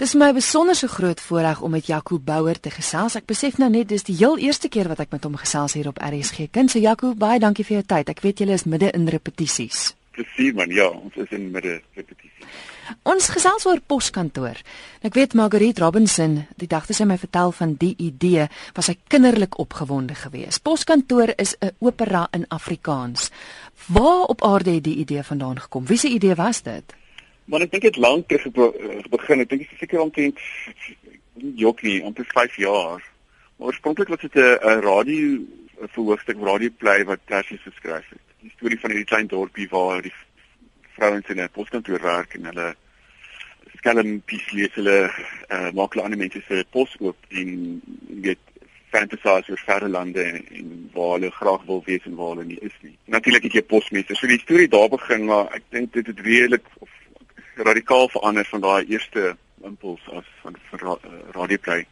Dis my besonderse groot voorreg om met Jaco Bouwer te gesels. Ek besef nou net dis die heel eerste keer wat ek met hom gesels hier op RSG. Kind, so Jaco, baie dankie vir jou tyd. Ek weet julle is midde in repetisies. Presies man, ja, ons is in midde repetisies. Ons gesels oor poskantoor. Ek weet Marguerite Robinson, die dag toe sy my vertel van die idee, was sy kinderlik opgewonde geweest. Poskantoor is 'n opera in Afrikaans. Waar op aarde het die idee vandaan gekom? Wie se idee was dit? Maar ek dink dit lank terug eh, begin. Ek dink dit seker omtrent jokkie omtrent 5 jaar. Maar oorspronklik was dit 'n radio verhoogstuk radioplay wat Tersius geskryf het. Die storie van hierdie klein dorpie waar die vrouens in 'n poskantoor werk en hulle skelm pieslees hulle uh, maak hulle ander mense se pos oop en weet fantasize oor verre lande en, en waar hulle graag wil wees en waar hulle nie is nie. Natuurlik het jy posmense. So die storie daar begin maar ek dink dit het redelik of radikaal verander van daai eerste impuls af van, van ra, uh, radioplay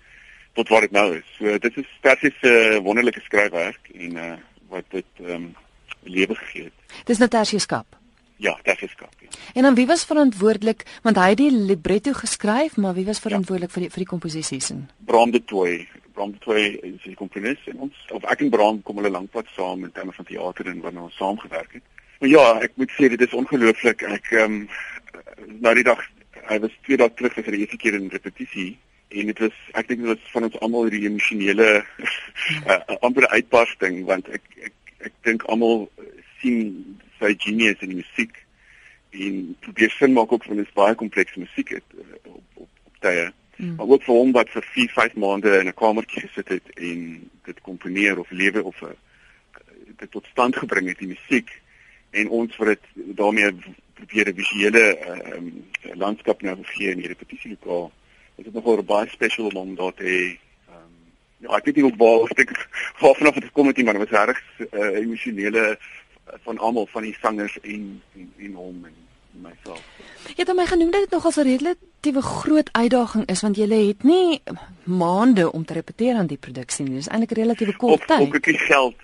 tot wat dit nou is. So dit is Persie se uh, wonderlike skryfwerk en uh, wat dit ehm um, lewe gegee het. Dis Natasha Skap. Ja, is skop. Ja. En dan wie was verantwoordelik want hy het die libretto geskryf, maar wie was verantwoordelik ja. vir die vir die komposisies en Bram de Tooi. Bram de Tooi is die komponis en ons of ek en Bram kom hulle lankpad saam in terme van teater en wanneer ons saam gewerk het. Maar ja, ek moet sê dit is ongelooflik. Ek ehm um, nou die dag hy was twee dae terug vir die eerste keer in repetisie en dit was ek dink dit was van ons almal hierdie emosionele uh, amper uitbarsting want ek ek ek dink almal sien sy genius in die musiek en probeer sin maak ook van 'n baie komplekse musiek het uh, op op op tye. Mm. Maar ook vir hom wat vir 4, 5 maande in 'n kamertjie gesit het en dit komponeer of lewe of 'n dit tot stand gebring het die musiek en ons vir dit daarmee probeer 'n visuele uh, um, landskap nou gee in die repetitielokaal. Dit is nogal baie special om daar te hê. Um, ja, ek weet nie hoe waar ek waarvan af dit kom met nie, maar dit was reg uh, emosionele van almal van die sangers en en, en hom en myself. Jy het my genoem dat dit nogal 'n relatiewe groot uitdaging is want jy het nie maande om te repeteer aan die produksie nie. Dis eintlik relatiewe kort tyd. Ook 'n bietjie geld.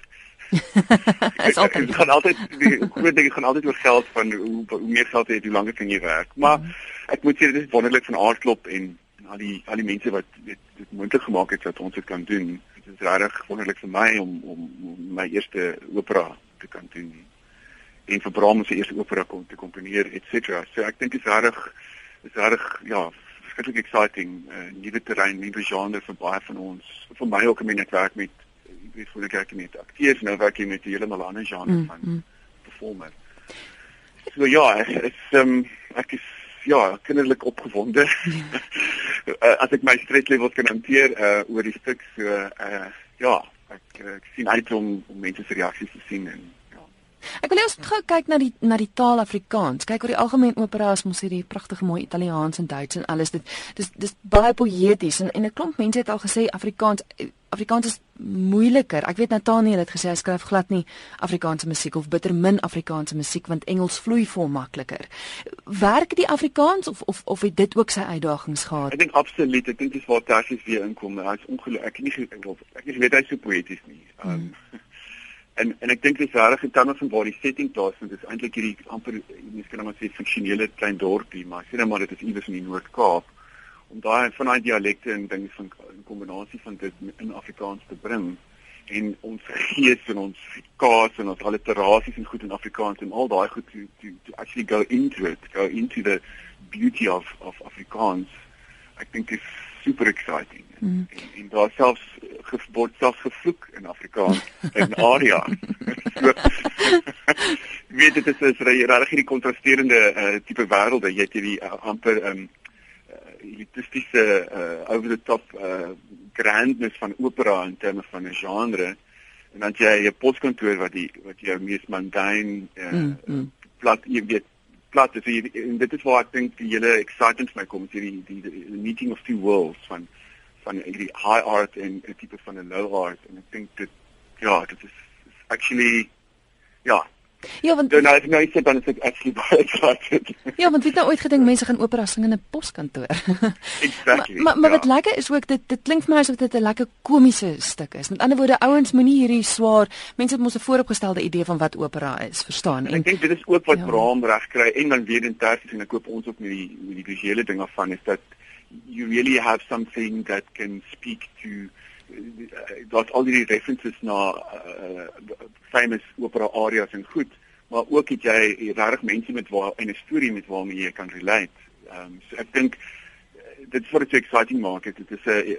Dit altyd gaan altyd die groot ding gaan altyd oor geld van hoe hoe meer geld jy het, hoe langer kan jy werk. Maar mm. ek moet sê dit is wonderlik van aardklop en al die al die mense wat dit dit moontlik gemaak het dat ons dit kan doen. Dit is regtig wonderlik vir my om om, om my eerste opera te kan doen en vir Brahms se eerste opera kom te komponeer et cetera. So ek dink dit is reg is reg ja, verskriklik exciting, 'n uh, nuwe terrein, nuwe genre vir baie van ons. Vir my ook om in netwerk met ek weet hoe ek werk met akteurs nou werk ek met 'n hele ander genre mm, van mm. performer. So ja, ek is um, ek is ja, kinderlik opgewonde. uh, as ek my stress levels kan hanteer uh, oor die stuk so uh, ja, ek ek sien uit om om mense se reaksies te sien en ja. Ek wil ons gou kyk na die na die taal Afrikaans. Kyk oor die algemeen opera as mos hierdie pragtige mooi Italiaans en Duits en alles dit dis dis baie poëties en en 'n klomp mense het al gesê Afrikaans Afrikaans is moeiliker. Ek weet Nathaniel het gesê hy skryf glad nie Afrikaanse musiek of bitter min Afrikaanse musiek want Engels vloei vol makliker. Werk die Afrikaans of of of het dit ook sy uitdagings gehad? Ek dink absoluut. Ek dink dis waar Tarsies weer inkom. Hy's ongelooflik. Ek nie ek nie weet hy so poeties nie. Um, hmm. En en ek dink dis reg in terme van waar die setting plaasvind. Dis eintlik hierdie amper mens kan maar sê funksionele klein dorpie, maar sien nou maar dit is iewers in die Noord-Kaap om daai van daai dialekte en dinge van 'n kombinasie van dit in Afrikaans te bring en ons gees en ons kaas en ons alliterasies en goed in Afrikaans en al daai goed to, to to actually go into it go into the beauty of of Afrikaans I think is super exciting. Mm. en, en daar selfs gebod selfs gevloek in Afrikaans in aria so, weet dit is is regtig hierdie kontrasterende uh, tipe wêrelde. Jy het hierdie uh, amper um, elitistiese uh over the top uh grandness van opera in terme van 'n genre. En dan jy 'n poskantoor wat die wat jou mees mundane uh mm, mm. plat jy weet plat is. Jy, en dit is waar ek dink die hele excitement my kom die die die meeting of two worlds van van die high art en 'n tipe van 'n low art. En ek dink dit ja dit is actually ja Ja, want nou nou nou sê dan is ek actually baie excited. Ja, want weet nou ooit gedink mense gaan opera sing in 'n poskantoor. exactly. Maar maar ja. wat lekker is ook dit dit klink vir my asof dit 'n lekker komiese stuk is. Met ander woorde, ouens moenie hierdie swaar mense het mos 'n vooropgestelde idee van wat opera is, verstaan? En, en ek dink dit is ook wat ja. Braam reg kry en dan weer in tersies en ek koop ons ook met die met die visuele ding af van is dat you really have something that can speak to dat al die references na uh, famous opera areas en goed maar ook het jy regtig mense met waar en 'n storie met waarmee jy kan relate. Ehm um, so ek dink dit is wat dit so exciting maak. Dit is 'n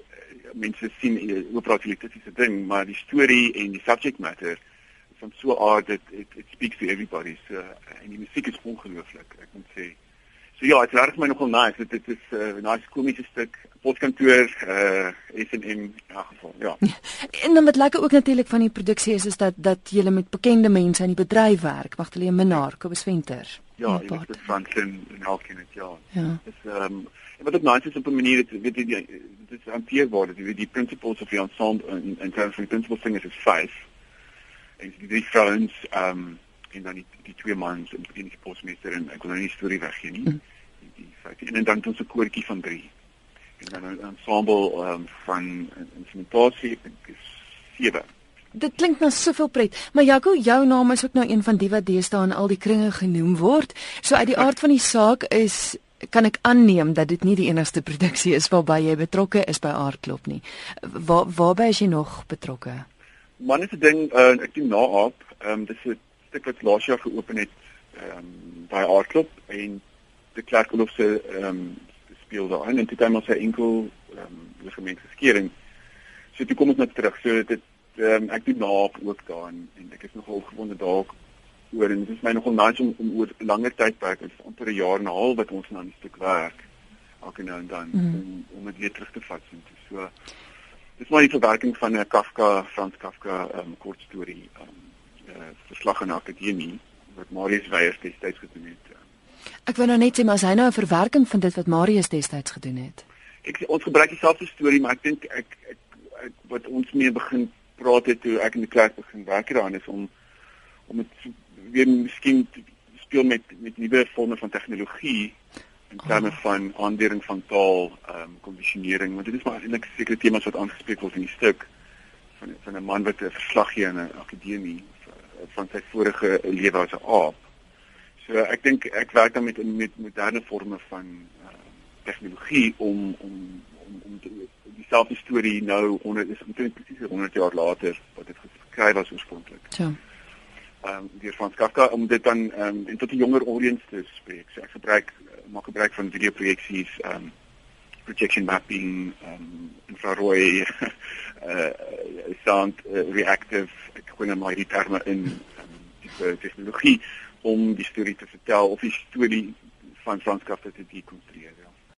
mense sien opera as 'n ding, maar die storie en die subject matter van so aard dit it, it speaks to everybody. So en die musiek is ongelooflik. Ek moet sê So ja, dit werk my nogal nice. Dit, dit is 'n uh, nice komiese stuk. Poskantoor uh SNM in elk geval. Ja. en dan wat lekker ook natuurlik van die produksie is is dat dat jy met bekende mense in die bedryf werk. Magdalene Minnar, Kobus Venter. Ja, dit is Franklin en Alkin het ja. Ja. Dis ehm um, wat ook nice is op 'n manier dit weet jy dit is hanteerbaar. Dit weet die principles of the ensemble in in terms of the principal singers is 5. En die drie vrouens ehm um, en dan die, die twee mans in die posmeester en ek wil nou nie storie weggee nie. Mm. Die, die feit en dan het ons 'n koortjie van 3. En dan 'n ensemble um, van instrumentasie ek is 7. Dit klink nou soveel pret, maar Jaco, jou naam is ook nou een van die wat deesdae in al die kringe genoem word. So uit die aard van die saak is kan ek aanneem dat dit nie die enigste produksie is waarby jy betrokke is by Aardklop nie. Waar waarby is jy nog betrokke? Man is 'n ding uh, ek doen na Aap. Ehm um, dis 'n stuk wat laas jaar geopen het ehm um, by Aardklop en die Klerkolof se ehm um, speel daar en dit het hom sy enkel ehm um, ligament geskering. So toe kom ons net terug. So dit ehm um, ek doen naap ook daar en, en ek is nogal gewonde daar oor en dit is my nogal nice om, om oor langer tydperk, dit is amper 'n jaar en 'n half wat ons aan die stuk werk. Elke nou en dan mm. om om dit weer terug te vat so. So dis maar die verwerking van 'n Kafka, Frans Kafka ehm um, kort storie. Um, uh, verslag in akademie wat Marius Weyers destyds gedoen het. Ek wou nou net sê maar as hy nou 'n verwerking van dit wat Marius destyds gedoen het. Ek ons gebruik dieselfde storie maar ek dink ek, ek ek wat ons mee begin praat het toe ek in die klas begin werk daaraan is om om dit weer miskien speel met met nuwe vorme van tegnologie in terme oh. van aandering van taal, ehm um, kondisionering want dit is maar eintlik sekere temas wat aangespreek word in die stuk van van 'n man wat 'n verslag gee in 'n akademie van sy vorige lewe as 'n aap. So ek dink ek werk dan met met moderne forme van uh, tegnologie om om om om dieselfde storie nou onder is omtrent presies 100 jaar later wat dit geskryf was oorspronklik. Ja. Ehm um, deur Frans Kafka om dit dan ehm um, tot 'n jonger audience te spreek. So ek gebruik maak gebruik van videoprojeksies ehm um, projection mapping um infrarooi uh sound uh, reactive ek kon net maar die terme in um, die tegnologie om die storie te vertel of die storie van Frans Kafka te dekonstrueer